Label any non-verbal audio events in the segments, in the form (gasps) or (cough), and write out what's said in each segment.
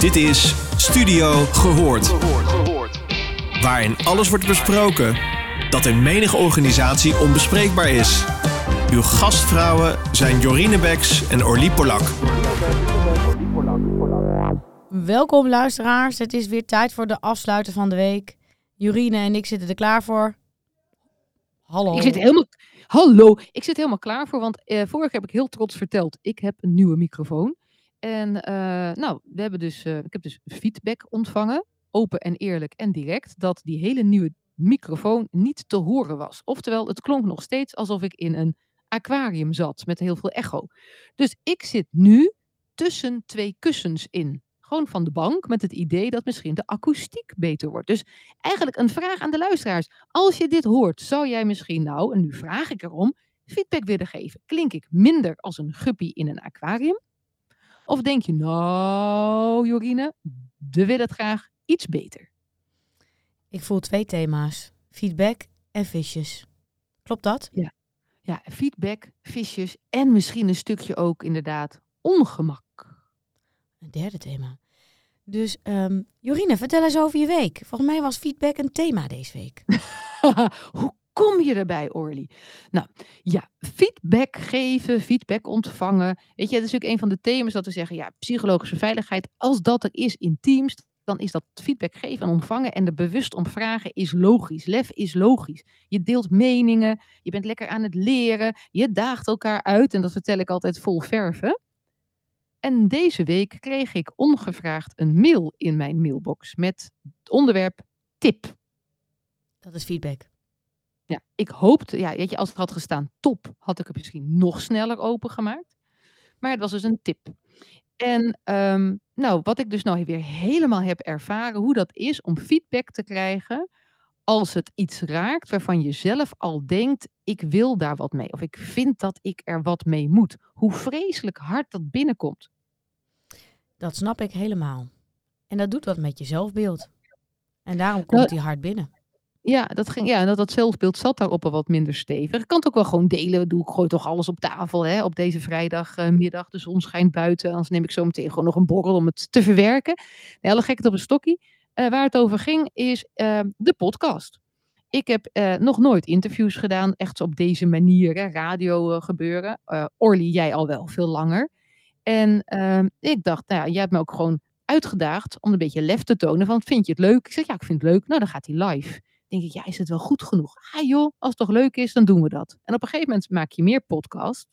Dit is Studio Gehoord. Waarin alles wordt besproken dat in menige organisatie onbespreekbaar is. Uw gastvrouwen zijn Jorine Beks en Orlie Polak. Welkom luisteraars, het is weer tijd voor de afsluiter van de week. Jorine en ik zitten er klaar voor. Hallo. Ik zit helemaal, hallo, ik zit helemaal klaar voor, want eh, vorig heb ik heel trots verteld, ik heb een nieuwe microfoon. En eh, nou, we hebben dus, eh, ik heb dus feedback ontvangen, open en eerlijk en direct, dat die hele nieuwe microfoon niet te horen was. Oftewel, het klonk nog steeds alsof ik in een aquarium zat met heel veel echo. Dus ik zit nu tussen twee kussens in. Gewoon van de bank met het idee dat misschien de akoestiek beter wordt. Dus eigenlijk een vraag aan de luisteraars. Als je dit hoort, zou jij misschien nou, en nu vraag ik erom, feedback willen geven? Klink ik minder als een guppy in een aquarium? Of denk je, nou Jorine, we willen het graag iets beter? Ik voel twee thema's. Feedback en visjes. Klopt dat? Ja, feedback, visjes en misschien een stukje ook inderdaad ongemak. Een derde thema. Dus ehm, Jorine, vertel eens over je week. Volgens mij was feedback een thema deze week. (laughs) Hoe kom je erbij, Orly? Nou, ja, feedback geven, feedback ontvangen. Weet je, dat is natuurlijk een van de thema's dat we zeggen, ja, psychologische veiligheid, als dat er is in teams, dan is dat feedback geven en ontvangen en er bewust om vragen is logisch. Lef is logisch. Je deelt meningen, je bent lekker aan het leren, je daagt elkaar uit en dat vertel ik altijd vol verven. En deze week kreeg ik ongevraagd een mail in mijn mailbox met het onderwerp tip. Dat is feedback. Ja, ik hoopte, ja, weet je, als het had gestaan top, had ik het misschien nog sneller opengemaakt. Maar het was dus een tip. En ehm, nou, wat ik dus nou weer helemaal heb ervaren, hoe dat is om feedback te krijgen als het iets raakt waarvan je zelf al denkt, ik wil daar wat mee. Of ik vind dat ik er wat mee moet. Hoe vreselijk hard dat binnenkomt. Dat snap ik helemaal. En dat doet wat met je zelfbeeld. En daarom komt Nou, hij hard binnen. Ja, dat, ging, ja, dat, dat zelfbeeld zat daarop al wat minder stevig. Ik kan het ook wel gewoon delen. Doe ik gooi toch alles op tafel hè, op deze vrijdagmiddag. de zon schijnt buiten. Anders neem ik zo meteen gewoon nog een borrel om het te verwerken. Nee, alle gekheid op een stokkie. Eh, waar het over ging is eh, de podcast. Ik heb eh, nog nooit interviews gedaan. Echt op deze manier, hè, radio gebeuren. Orly, jij al wel veel langer. En ehm, ik dacht, nou ja, jij hebt me ook gewoon uitgedaagd om een beetje lef te tonen. Van, vind je het leuk? Ik zeg, ja, ik vind het leuk. Nou, dan gaat hij live denk ik, ja, is het wel goed genoeg? Ah joh, als het toch leuk is, dan doen we dat. En op een gegeven moment maak je meer podcast.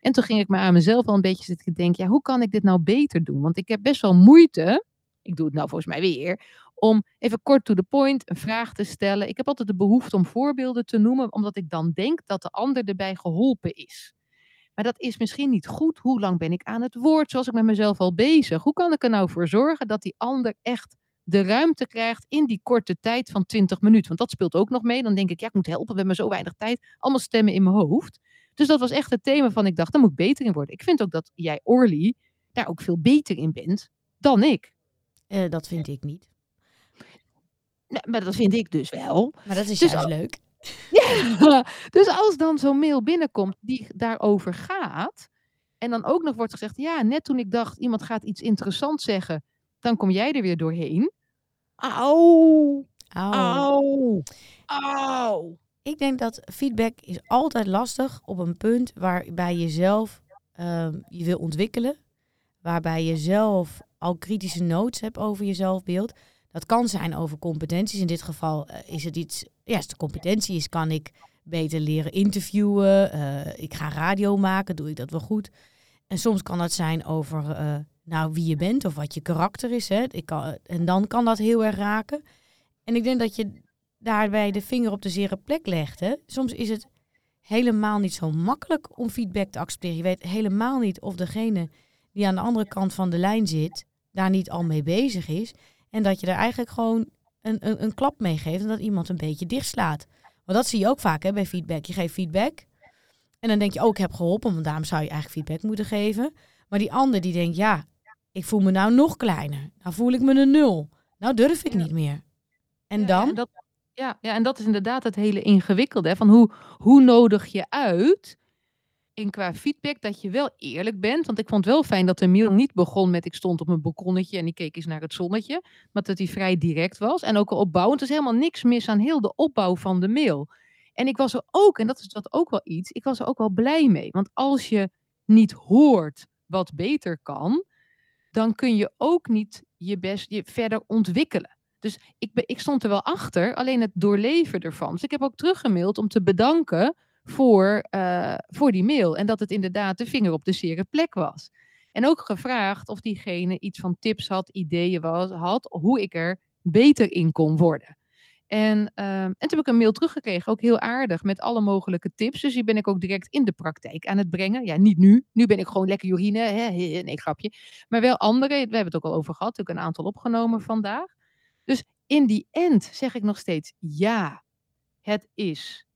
En toen ging ik maar aan mezelf al een beetje zitten denken, ja, hoe kan ik dit nou beter doen? Want ik heb best wel moeite, ik doe het nou volgens mij weer, om even kort to the point een vraag te stellen. Ik heb altijd de behoefte om voorbeelden te noemen, omdat ik dan denk dat de ander erbij geholpen is. Maar dat is misschien niet goed. Hoe lang ben ik aan het woord? Zoals ik met mezelf al bezig. Hoe kan ik er nou voor zorgen dat die ander echt de ruimte krijgt in die korte tijd van 20 minuten. Want dat speelt ook nog mee. Dan denk ik, ja, ik moet helpen, we hebben zo weinig tijd. Allemaal stemmen in mijn hoofd. Dus dat was echt het thema van ik dacht, daar moet ik beter in worden. Ik vind ook dat jij, Orly, daar ook veel beter in bent dan ik. Eh, dat vind ik niet. Nou, maar dat vind ik dus wel. Maar dat is Dus juist al- leuk. (laughs) Ja, dus als dan zo'n mail binnenkomt die daarover gaat, en dan ook nog wordt gezegd, ja, net toen ik dacht, iemand gaat iets interessants zeggen, dan kom jij er weer doorheen. Auw, Au. auw, auw. Ik denk dat feedback is altijd lastig op een punt waarbij je zelf ehm, je wil ontwikkelen. Waarbij je zelf al kritische notes hebt over je zelfbeeld. Dat kan zijn over competenties. In dit geval eh, is het iets, ja, als de competentie is, kan ik beter leren interviewen. eh, ik ga radio maken, doe ik dat wel goed. En soms kan dat zijn over eh, nou, wie je bent of wat je karakter is. Hè. Ik kan, en dan kan dat heel erg raken. En ik denk dat je daarbij de vinger op de zere plek legt. Hè. Soms is het helemaal niet zo makkelijk om feedback te accepteren. Je weet helemaal niet of degene die aan de andere kant van de lijn zit, daar niet al mee bezig is. En dat je er eigenlijk gewoon een, een, een klap mee geeft en dat iemand een beetje dichtslaat. Want dat zie je ook vaak hè, bij feedback. Je geeft feedback en dan denk je, oh, ik heb geholpen, want daarom zou je eigenlijk feedback moeten geven. Maar die ander die denkt, ja, ik voel me nou nog kleiner. Nou voel ik me een nul. Nou durf ik Ja. niet meer. En Ja, dan? Ja, dat, ja, ja, en dat is inderdaad het hele ingewikkelde. Hè, van hoe, hoe nodig je uit En qua feedback dat je wel eerlijk bent. Want ik vond het wel fijn dat de mail niet begon met ik stond op mijn balkonnetje en ik keek eens naar het zonnetje. Maar dat hij vrij direct was. En ook al opbouwend. Er is helemaal niks mis aan heel de opbouw van de mail. En ik was er ook, en dat is dat ook wel iets, ik was er ook wel blij mee. Want als je niet hoort wat beter kan, dan kun je ook niet je best je verder ontwikkelen. Dus ik, ik stond er wel achter, alleen het doorleven ervan. Dus ik heb ook teruggemaild om te bedanken voor, uh, voor die mail. En dat het inderdaad de vinger op de zere plek was. En ook gevraagd of diegene iets van tips had, ideeën had, hoe ik er beter in kon worden. En, uh, en toen heb ik een mail teruggekregen, ook heel aardig, met alle mogelijke tips. Dus die ben ik ook direct in de praktijk aan het brengen. Ja, niet nu. Nu ben ik gewoon lekker Jorine. Hè? Nee, grapje. Maar wel andere. We hebben het ook al over gehad. Ik heb een aantal opgenomen vandaag. Dus in die end zeg ik nog steeds ja, het is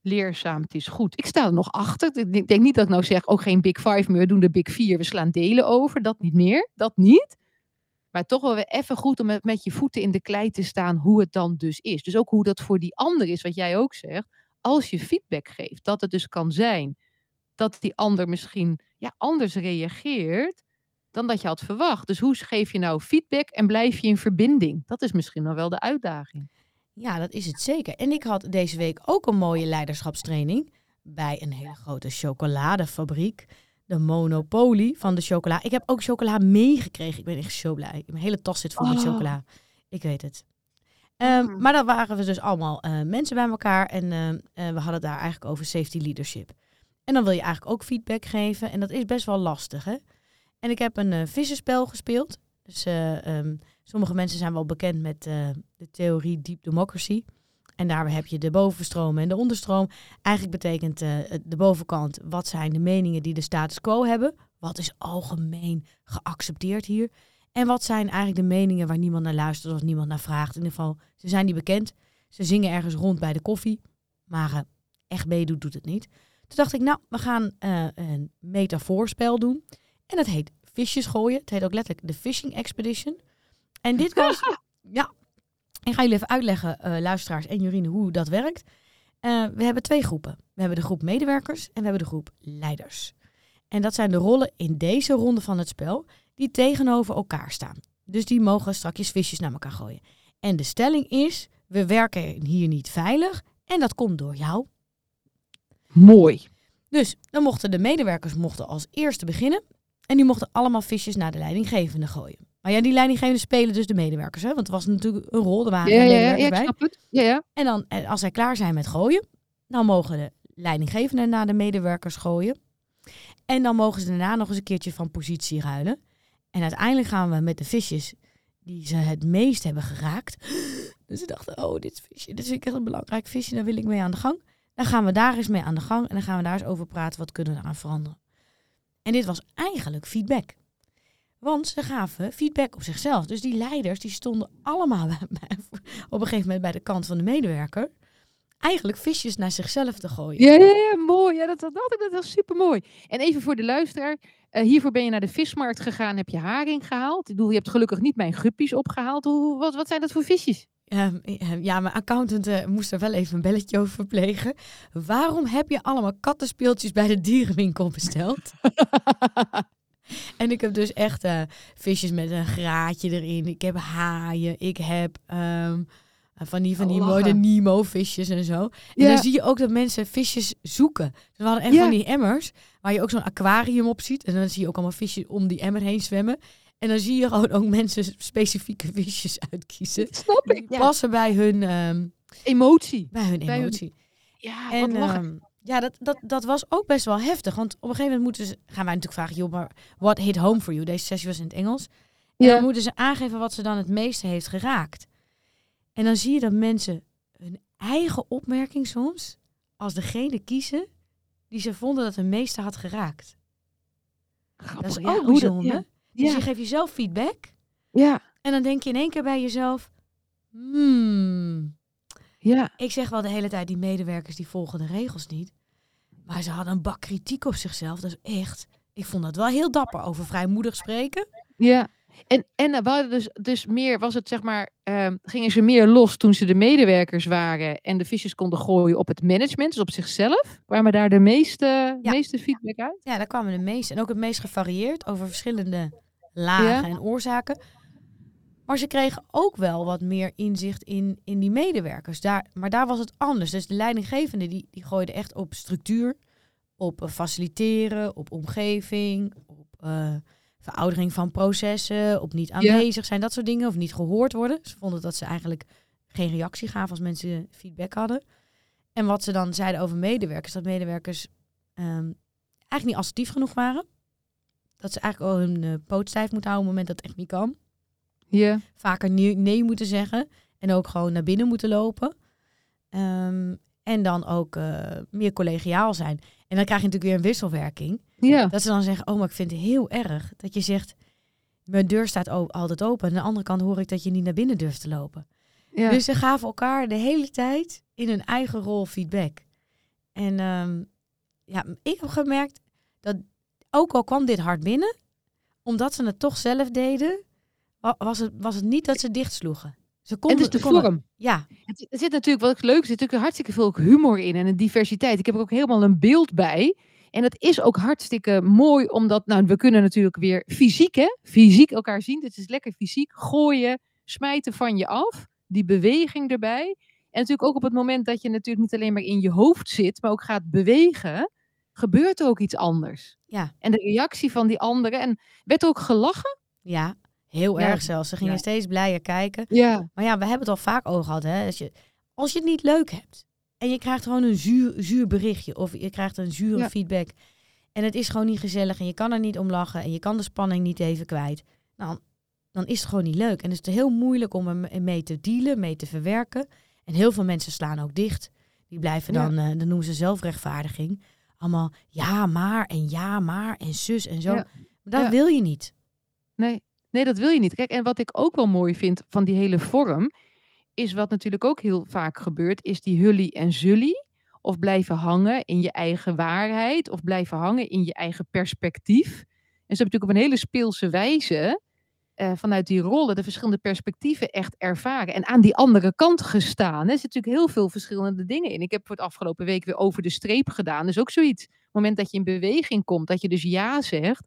leerzaam, het is goed. Ik sta er nog achter. Ik denk niet dat ik nou zeg, ook oh, geen Big Five meer, we doen de Big Vier, we slaan delen over. Dat niet meer, dat niet. Maar toch wel weer even goed om met, met je voeten in de klei te staan hoe het dan dus is. Dus ook hoe dat voor die ander is, wat jij ook zegt. Als je feedback geeft, dat het dus kan zijn dat die ander misschien ja, anders reageert dan dat je had verwacht. Dus hoe geef je nou feedback en blijf je in verbinding? Dat is misschien nog wel de uitdaging. Ja, dat is het zeker. En ik had deze week ook een mooie leiderschapstraining bij een hele grote chocoladefabriek. De Monopoly van de chocola. Ik heb ook chocola meegekregen. Ik ben echt zo blij. Mijn hele tas zit vol met oh. chocola. Ik weet het. Ehm, mm. maar dan waren we dus allemaal uh, mensen bij elkaar. En uh, uh, we hadden daar eigenlijk over safety leadership. En dan wil je eigenlijk ook feedback geven. En dat is best wel lastig, hè? En ik heb een uh, vissenspel gespeeld. Dus um, sommige mensen zijn wel bekend met de theorie Deep Democracy. En daar heb je de bovenstroom en de onderstroom. Eigenlijk betekent uh, de bovenkant, wat zijn de meningen die de status quo hebben? Wat is algemeen geaccepteerd hier? En wat zijn eigenlijk de meningen waar niemand naar luistert of niemand naar vraagt? In ieder geval, ze zijn niet bekend. Ze zingen ergens rond bij de koffie. Maar uh, echt meedoet, doet het niet. Toen dacht ik, nou, we gaan een metafoorspel doen. En dat heet visjes gooien. Het heet ook letterlijk de Fishing Expedition. En dit was... (laughs) ja, ik ga jullie even uitleggen, uh, luisteraars en Jurine, hoe dat werkt. Uh, we hebben twee groepen. We hebben de groep medewerkers en we hebben de groep leiders. En dat zijn de rollen in deze ronde van het spel die tegenover elkaar staan. Dus die mogen strakjes visjes naar elkaar gooien. En de stelling is, we werken hier niet veilig en dat komt door jou. Mooi. Dus dan mochten de medewerkers mochten als eerste beginnen. En die mochten allemaal visjes naar de leidinggevende gooien. Maar ja, die leidinggevende spelen dus de medewerkers. Hè? Want het was natuurlijk een rol. Er waren ja, ja, ja, ik snap het. Ja, ja. En dan, eh, als zij klaar zijn met gooien, dan mogen de leidinggevenden naar de medewerkers gooien. En dan mogen ze daarna nog eens een keertje van positie ruilen. En uiteindelijk gaan we met de visjes die ze het meest hebben geraakt. (gasps) Dus ze dachten, oh, dit visje, dit is echt een belangrijk visje, daar wil ik mee aan de gang. Dan gaan we daar eens mee aan de gang en dan gaan we daar eens over praten, wat kunnen we eraan veranderen. En dit was eigenlijk feedback. Want ze gaven feedback op zichzelf. Dus die leiders die stonden allemaal (laughs) op een gegeven moment bij de kant van de medewerker. Eigenlijk visjes naar zichzelf te gooien. Ja, mooi. Ja, dat, ik dat was super mooi. En even voor de luisteraar. Uh, hiervoor ben je naar de vismarkt gegaan, heb je haring gehaald. Ik bedoel, je hebt gelukkig niet mijn guppies opgehaald. Hoe, wat, wat zijn dat voor visjes? Ehm, ehm, ja, mijn accountant uh, moest er wel even een belletje over verplegen. Waarom heb je allemaal kattenspeeltjes bij de dierenwinkel besteld? (laughs) en ik heb dus echt uh, visjes met een graatje erin. Ik heb haaien. Ik heb um, van die, van die oh, mooie Nemo-visjes en zo. En dan zie je ook dat mensen visjes zoeken. Dus we hadden echt van die emmers waar je ook zo'n aquarium op ziet. En dan zie je ook allemaal visjes om die emmer heen zwemmen. En dan zie je gewoon ook mensen specifieke visjes uitkiezen. Snap ik. Die passen bij hun um, emotie. Bij hun emotie. Ja, en, um, ja, dat, dat, dat was ook best wel heftig. Want op een gegeven moment moeten ze, gaan wij natuurlijk vragen, joh, maar what hit home for you? Deze sessie was in het Engels. En ja. dan moeten ze aangeven wat ze dan het meeste heeft geraakt. En dan zie je dat mensen hun eigen opmerking soms als degene kiezen die ze vonden dat het meeste had geraakt. Grappig, dat is ook bijzonder. Dus je geeft jezelf feedback. Ja. En dan denk je in één keer bij jezelf, hmm. Ja. Ik zeg wel de hele tijd, die medewerkers die volgen de regels niet. Maar ze hadden een bak kritiek op zichzelf. Dat is echt, ik vond dat wel heel dapper over vrijmoedig spreken. Ja. En, en we hadden dus, dus meer, was het zeg maar, ehm, gingen ze meer los toen ze de medewerkers waren en de visjes konden gooien op het management, dus op zichzelf? Kwamen daar de meeste, Ja. meeste feedback uit? Ja, daar kwamen de meeste. En ook het meest gevarieerd over verschillende lagen Ja. en oorzaken. Maar ze kregen ook wel wat meer inzicht in, in die medewerkers. Daar, maar daar was het anders. Dus de leidinggevende die, die gooide echt op structuur, op eh, faciliteren, op omgeving, op eh, veroudering van processen, op niet aanwezig zijn, dat soort dingen. Of niet gehoord worden. Ze vonden dat ze eigenlijk geen reactie gaven als mensen feedback hadden. En wat ze dan zeiden over medewerkers, dat medewerkers ehm, eigenlijk niet assertief genoeg waren. Dat ze eigenlijk al hun poot stijf moeten houden op het moment dat het echt niet kan. Vaker nee, nee moeten zeggen. En ook gewoon naar binnen moeten lopen. Ehm, en dan ook eh, meer collegiaal zijn. En dan krijg je natuurlijk weer een wisselwerking. Dat ze dan zeggen, oh, maar ik vind het heel erg. Dat je zegt, mijn deur staat altijd open. En aan de andere kant hoor ik dat je niet naar binnen durft te lopen. Dus ze gaven elkaar de hele tijd in hun eigen rol feedback. En ehm, ja, ik heb gemerkt dat ook al kwam dit hard binnen, omdat ze het toch zelf deden, was het, was het niet dat ze dichtsloegen. Ze en konden, dus de ze konden- vorm. Ja, Het, er zit natuurlijk, wat ik leuk, er zit natuurlijk hartstikke veel humor in en een diversiteit. Ik heb er ook helemaal een beeld bij. En dat is ook hartstikke mooi, omdat, nou, we kunnen natuurlijk weer fysiek, hè? Fysiek elkaar zien. Dit is lekker fysiek. Gooien, smijten van je af. Die beweging erbij. En natuurlijk ook op het moment dat je natuurlijk niet alleen maar in je hoofd zit, maar ook gaat bewegen, gebeurt er ook iets anders. Ja. En de reactie van die anderen. En werd er ook gelachen? ja, heel Ja, erg zelfs. Ze gingen ja. steeds blijer kijken. Ja. Maar ja, we hebben het al vaak over gehad. Hè? Als, je, als je het niet leuk hebt en je krijgt gewoon een zuur, zuur berichtje of je krijgt een zure Ja. feedback en het is gewoon niet gezellig en je kan er niet om lachen en je kan de spanning niet even kwijt, nou, dan is het gewoon niet leuk. En het is heel moeilijk om er mee te dealen, mee te verwerken. En heel veel mensen slaan ook dicht. Die blijven dan, eh dan noemen ze zelfrechtvaardiging. Allemaal ja, maar en ja, maar en zus en zo. Maar dat wil je niet. Nee, nee, dat wil je niet. Kijk, en wat ik ook wel mooi vind van die hele vorm, is wat natuurlijk ook heel vaak gebeurt, is die hully en zully. Of blijven hangen in je eigen waarheid, of blijven hangen in je eigen perspectief. En ze hebben natuurlijk op een hele speelse wijze eh, vanuit die rollen de verschillende perspectieven echt ervaren. En aan die andere kant gestaan. Er zitten natuurlijk heel veel verschillende dingen in. Ik heb voor het afgelopen week weer over de streep gedaan. Dus ook zoiets. Op het moment dat je in beweging komt, dat je dus ja zegt.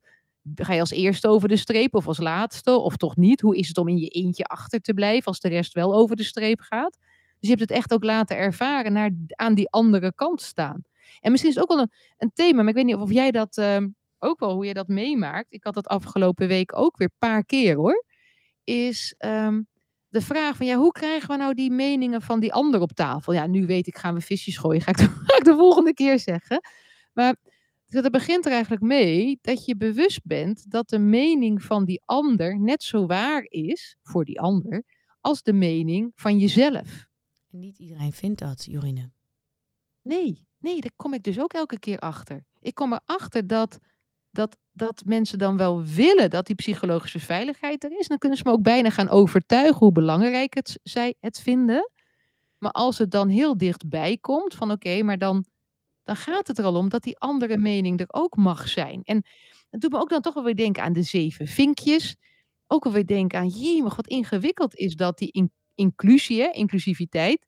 Ga je als eerste over de streep of als laatste of toch niet? Hoe is het om in je eentje achter te blijven als de rest wel over de streep gaat? Dus je hebt het echt ook laten ervaren naar aan die andere kant staan. En misschien is het ook wel een, een thema, maar ik weet niet of, jij dat ehm, ook wel, hoe jij dat meemaakt. Ik had dat afgelopen week ook weer een paar keer hoor. Is ehm, de vraag van ja, hoe krijgen we nou die meningen van die ander op tafel? Ja, nu weet ik, gaan we visjes gooien, ga ik (laughs) ga ik de volgende keer zeggen. Maar dat begint er eigenlijk mee dat je bewust bent dat de mening van die ander net zo waar is voor die ander als de mening van jezelf. Niet iedereen vindt dat, Jorine. Nee, nee, daar kom ik dus ook elke keer achter. Ik kom erachter dat, dat, dat mensen dan wel willen dat die psychologische veiligheid er is. Dan kunnen ze me ook bijna gaan overtuigen hoe belangrijk het, zij het vinden. Maar als het dan heel dichtbij komt van oké, maar dan, dan gaat het er al om dat die andere mening er ook mag zijn. En dat doet me ook dan toch wel weer denken aan de zeven vinkjes. Ook alweer denken aan, jemig, wat ingewikkeld is dat die in- inclusie, inclusiviteit.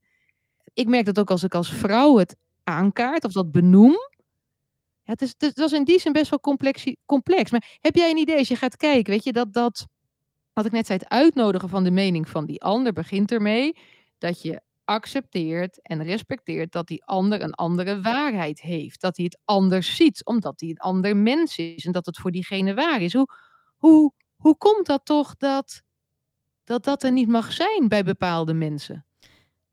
Ik merk dat ook als ik als vrouw het aankaart of dat benoem. Ja, het, is, het was in die zin best wel complexi- complex. Maar heb jij een idee als je gaat kijken, weet je, dat dat, wat ik net zei, het uitnodigen van de mening van die ander begint ermee dat je accepteert en respecteert dat die ander een andere waarheid heeft. Dat hij het anders ziet, omdat hij een ander mens is en dat het voor diegene waar is. Hoe, hoe, hoe komt dat toch dat, dat dat er niet mag zijn bij bepaalde mensen?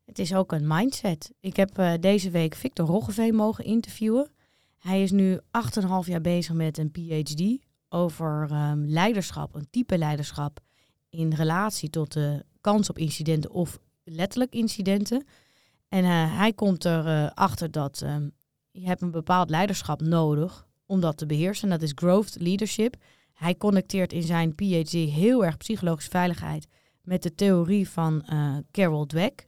Het is ook een mindset. Ik heb eh, deze week Victor Roggeveen mogen interviewen. Hij is nu 8,5 jaar bezig met een PhD over ehm, leiderschap, een type leiderschap in relatie tot de kans op incidenten of letterlijk incidenten. En eh, hij komt erachter achter dat ehm, je hebt een bepaald leiderschap nodig om dat te beheersen. Dat is growth leadership. Hij connecteert in zijn PhD heel erg psychologische veiligheid met de theorie van eh, Carol Dweck.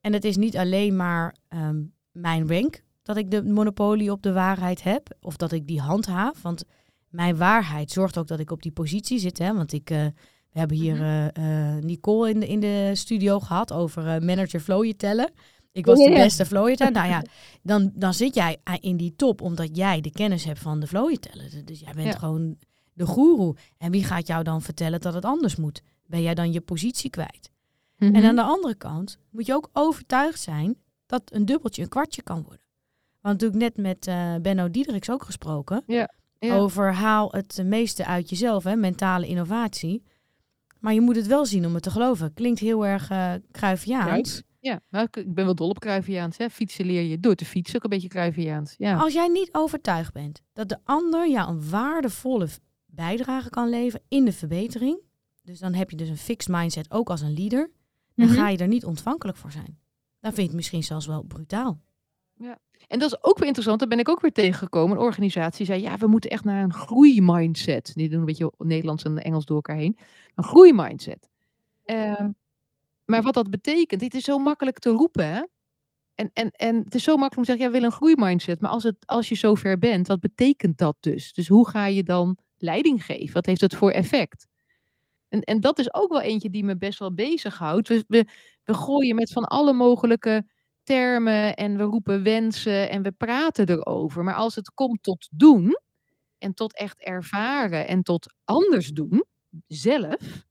En het is niet alleen maar ehm, mijn rank dat ik de monopolie op de waarheid heb, of dat ik die handhaaf. Want mijn waarheid zorgt ook dat ik op die positie zit. Hè? Want ik, we hebben hier uh, Nicole in de, in de studio gehad over manager flow tellen. Ik was de beste flowjeteller. nou ja, dan, dan zit jij in die top omdat jij de kennis hebt van de flowjeteller. Dus jij bent gewoon de goeroe. En wie gaat jou dan vertellen dat het anders moet? Ben jij dan je positie kwijt? En mhm. aan de andere kant moet je ook overtuigd zijn dat een dubbeltje een kwartje kan worden. Want natuurlijk net met uh, Benno Diederiks ook gesproken. Ja, Over haal het meeste uit jezelf, hè, mentale innovatie. Maar je moet het wel zien om het te geloven. Klinkt heel erg uh, Cruyffiaans. Ja, nou, ik ben wel dol op Cruyffiaans. Hè. Fietsen leer je door te fietsen, ook een beetje Cruyffiaans. Ja. Als jij niet overtuigd bent dat de ander jou een waardevolle bijdrage kan leveren in de verbetering. Dus dan heb je dus een fixed mindset ook als een leader. Dan mhm. ga je er niet ontvankelijk voor zijn. Dan vind je het misschien zelfs wel brutaal. Ja, en dat is ook weer interessant. Daar ben ik ook weer tegengekomen. Een organisatie zei, ja, we moeten echt naar een groeimindset. Die doen een beetje Nederlands en Engels door elkaar heen. Een groeimindset. Uh, maar wat dat betekent, dit is zo makkelijk te roepen. Hè? En, en, en het is zo makkelijk om te zeggen, ja, wil een groeimindset. Maar als, het, als je zover bent, wat betekent dat dus? Dus hoe ga je dan leiding geven? Wat heeft het voor effect? En, en dat is ook wel eentje die me best wel bezighoudt. We, we, we gooien met van alle mogelijke termen en we roepen wensen en we praten erover. Maar als het komt tot doen en tot echt ervaren en tot anders doen, zelf.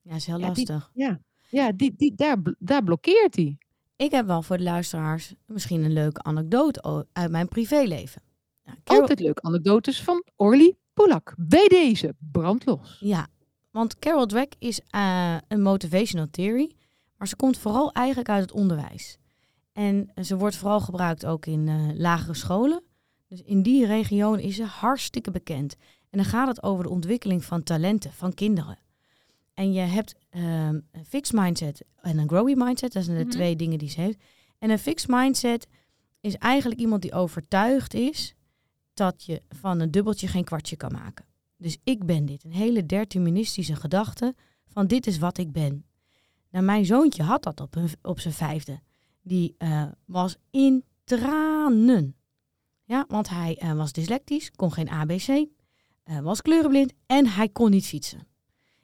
Ja, is heel lastig. ja, ja die, die, daar, daar blokkeert hij. Ik heb wel voor de luisteraars misschien een leuke anekdote uit mijn privéleven. Nou, Altijd leuke anekdotes van Orly Polak. Bij deze, brandlos. Ja, want Carol Dweck is uh, een motivational theory, maar ze komt vooral eigenlijk uit het onderwijs. En ze wordt vooral gebruikt ook in uh, lagere scholen. Dus in die regio is ze hartstikke bekend. En dan gaat het over de ontwikkeling van talenten van kinderen. En je hebt um, een fixed mindset en een growing mindset. Dat zijn de mhm. twee dingen die ze heeft. En een fixed mindset is eigenlijk iemand die overtuigd is dat je van een dubbeltje geen kwartje kan maken. Dus ik ben dit. Een hele deterministische gedachte van dit is wat ik ben. Nou, mijn zoontje had dat op, op zijn vijfde. Die uh, was in tranen. Ja, want hij uh, was dyslectisch, kon geen ABC, uh, was kleurenblind en hij kon niet fietsen.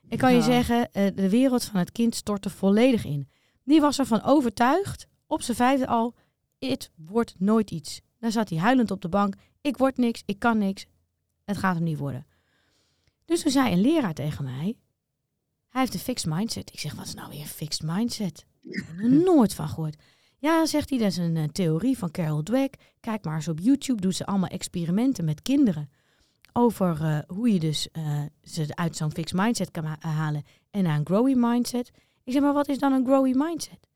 Ik kan je zeggen, de wereld van het kind stortte volledig in. Die was ervan overtuigd, op zijn vijfde al, het wordt nooit iets. Dan zat hij huilend op de bank. Ik word niks, ik kan niks. Het gaat hem niet worden. Dus toen zei een leraar tegen mij, hij heeft een fixed mindset. Ik zeg, wat is nou weer een fixed mindset? Ik heb er (laughs) nooit van gehoord. Ja, zegt hij, dat is een uh, theorie van Carol Dweck. Kijk maar eens op YouTube, doet ze allemaal experimenten met kinderen. Over uh, hoe je dus uh, ze uit zo'n fixed mindset kan halen en naar een growing mindset. Ik zeg, maar wat is dan een growing mindset?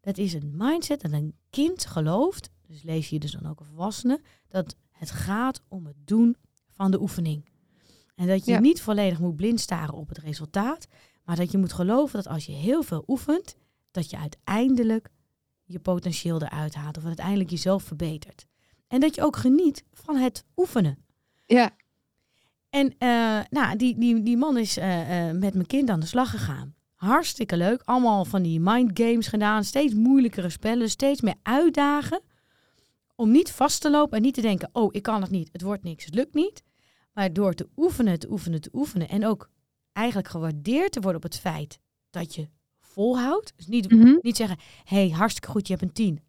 Dat is een mindset dat een kind gelooft, dus lees je dus dan ook een volwassene, dat het gaat om het doen van de oefening. En dat je niet volledig moet blind staren op het resultaat, maar dat je moet geloven dat als je heel veel oefent, dat je uiteindelijk je potentieel eruit haalt of uiteindelijk jezelf verbetert. En dat je ook geniet van het oefenen. Ja. En uh, nou, die, die, die man is uh, uh, met mijn kind aan de slag gegaan. Hartstikke leuk. Allemaal van die mind games gedaan. Steeds moeilijkere spellen. Steeds meer uitdagen. Om niet vast te lopen en niet te denken: oh, ik kan het niet. Het wordt niks. Het lukt niet. Maar door te oefenen, te oefenen, te oefenen. En ook eigenlijk gewaardeerd te worden op het feit dat je volhoudt. Dus niet, mhm. niet zeggen, hey, hartstikke goed, je hebt een tien.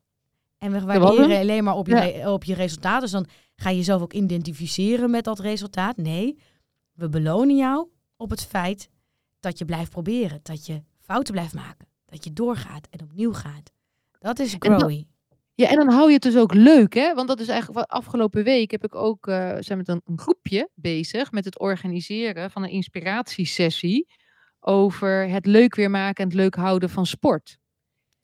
En we waarderen alleen maar op je, op je resultaat. Dus dan ga je jezelf ook identificeren met dat resultaat. Nee, we belonen jou op het feit dat je blijft proberen. Dat je fouten blijft maken. Dat je doorgaat en opnieuw gaat. Dat is growing. Ja, en dan hou je het dus ook leuk, hè? Want dat is eigenlijk wat afgelopen week heb ik ook uh, zijn met een, groepje bezig met het organiseren van een inspiratiesessie over het leuk weer maken en het leuk houden van sport.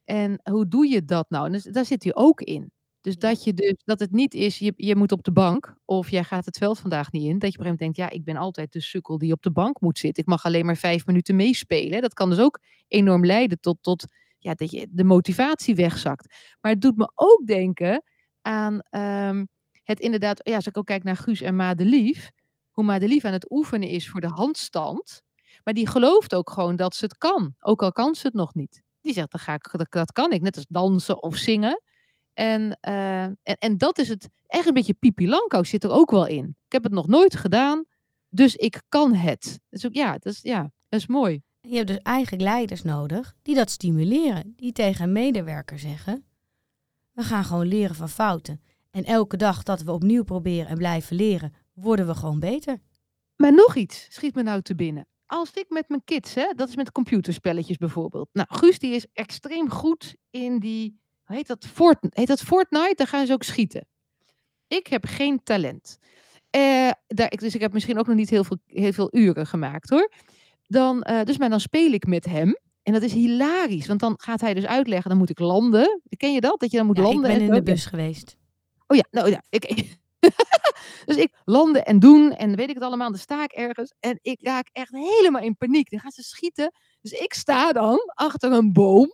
En hoe doe je dat nou? Dus daar zit hij ook in. Dus dat je dus dat het niet is, je, je moet op de bank of jij gaat het veld vandaag niet in. Dat je op een gegeven moment denkt, ja, ik ben altijd de sukkel die op de bank moet zitten. Ik mag alleen maar vijf minuten meespelen. Dat kan dus ook enorm leiden tot, tot ja, dat je de motivatie wegzakt. Maar het doet me ook denken aan um, het inderdaad, ja, als ik ook kijk naar Guus en Madelief, hoe Madelief aan het oefenen is voor de handstand. Maar die gelooft ook gewoon dat ze het kan, ook al kan ze het nog niet. Die zegt, dat, ga ik, dat, dat kan ik, net als dansen of zingen. En, eh, en, en dat is het, echt een beetje Pipi Langkous zit er ook wel in. Ik heb het nog nooit gedaan, dus ik kan het. Dus ook, ja, dat is, ja, dat is mooi. Je hebt dus eigenlijk leiders nodig die dat stimuleren. Die tegen een medewerker zeggen, we gaan gewoon leren van fouten. En elke dag dat we opnieuw proberen en blijven leren, worden we gewoon beter. Maar nog iets schiet me nou te binnen. Als ik met mijn kids, hè, dat is met computerspelletjes bijvoorbeeld. Nou, Guus die is extreem goed in die, hoe heet dat, Fort, heet dat Fortnite? Daar gaan ze ook schieten. Ik heb geen talent. Eh, daar, dus ik heb misschien ook nog niet heel veel, heel veel uren gemaakt hoor. Dan, eh, dus maar dan speel ik met hem. En dat is hilarisch, want dan gaat hij dus uitleggen, dan moet ik landen. Ken je dat? Dat je dan moet Ja, ik landen. ben en in de bus geweest. Oh ja, nou ja, ik. (laughs) dus ik landen en doen en weet ik het allemaal. Dan sta ik ergens en ik raak echt helemaal in paniek. Dan gaan ze schieten. Dus ik sta dan achter een boom,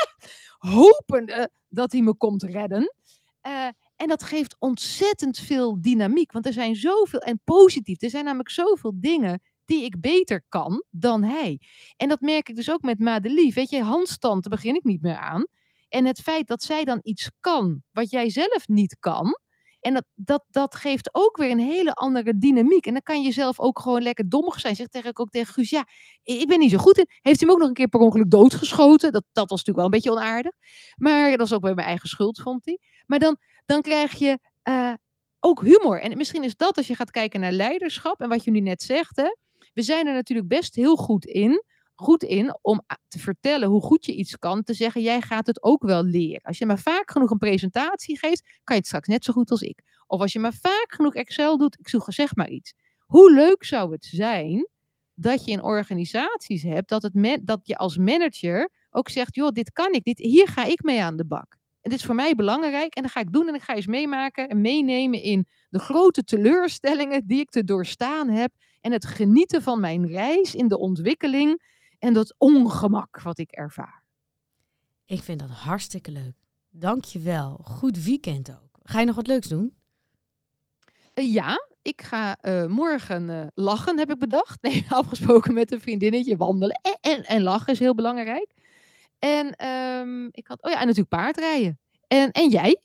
(laughs) hopende dat hij me komt redden. Eh, en dat geeft ontzettend veel dynamiek, want er zijn zoveel en positief. Er zijn namelijk zoveel dingen die ik beter kan dan hij. En dat merk ik dus ook met Madelief. Weet je, handstand, daar begin ik niet meer aan. En het feit dat zij dan iets kan wat jij zelf niet kan. En dat, dat, dat geeft ook weer een hele andere dynamiek. En dan kan je zelf ook gewoon lekker dommig zijn. Zeg tegen ook tegen Guus, ja, ik ben niet zo goed in. Heeft hij hem ook nog een keer per ongeluk doodgeschoten? Dat, dat was natuurlijk wel een beetje onaardig. Maar dat was ook bij mijn eigen schuld, vond hij. Maar dan, dan krijg je eh, ook humor. En misschien is dat als je gaat kijken naar leiderschap. En wat je nu net zegt. We zijn er natuurlijk best heel goed in goed in om te vertellen hoe goed je iets kan. Te zeggen, jij gaat het ook wel leren. Als je maar vaak genoeg een presentatie geeft, kan je het straks net zo goed als ik. Of als je maar vaak genoeg Excel doet, ik zoek zeg maar iets. Hoe leuk zou het zijn dat je in organisaties hebt, dat, het dat je als manager ook zegt, joh, dit kan ik, dit, hier ga ik mee aan de bak. En dit is voor mij belangrijk en dat ga ik doen en ik ga eens meemaken en meenemen in de grote teleurstellingen die ik te doorstaan heb en het genieten van mijn reis in de ontwikkeling en dat ongemak wat ik ervaar. Ik vind dat hartstikke leuk. Dank je wel. Goed weekend ook. Ga je nog wat leuks doen? Eh, ja, ik ga eh, morgen eh, lachen, heb ik bedacht. (laughs) Nee, afgesproken met een vriendinnetje, wandelen. En, en, en lachen is heel belangrijk. En ehm, ik had, oh ja, en natuurlijk paardrijden. En, en jij?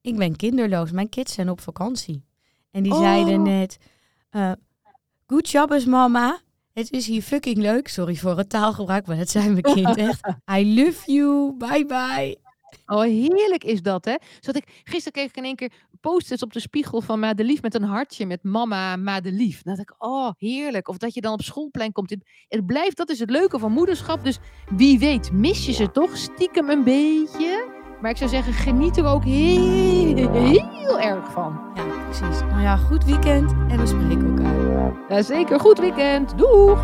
Ik ben kinderloos. Mijn kids zijn op vakantie. En die Oh. zeiden net... eh Good job, mama. Het is hier fucking leuk. Sorry voor het taalgebruik, maar dat zijn mijn kind (laughs) echt. I love you. Bye bye. Oh, heerlijk is dat, hè? Zodat ik, gisteren kreeg ik in één keer post-its op de spiegel van Madelief met een hartje met mama Madelief. Dan dacht ik, oh, heerlijk. Of dat je dan op schoolplein komt. Het, het blijft, dat is het leuke van moederschap. Dus wie weet, mis je ze toch stiekem een beetje. Maar ik zou zeggen, geniet er ook heel, heel erg van. Ja, Nou ja, goed weekend en we spreken elkaar. Ja, zeker, goed weekend. Doeg!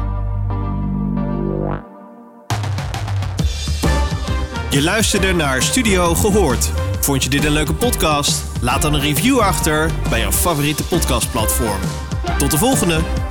Je luisterde naar Studio Gehoord. Vond je dit een leuke podcast? Laat dan een review achter bij jouw favoriete podcastplatform. Tot de volgende!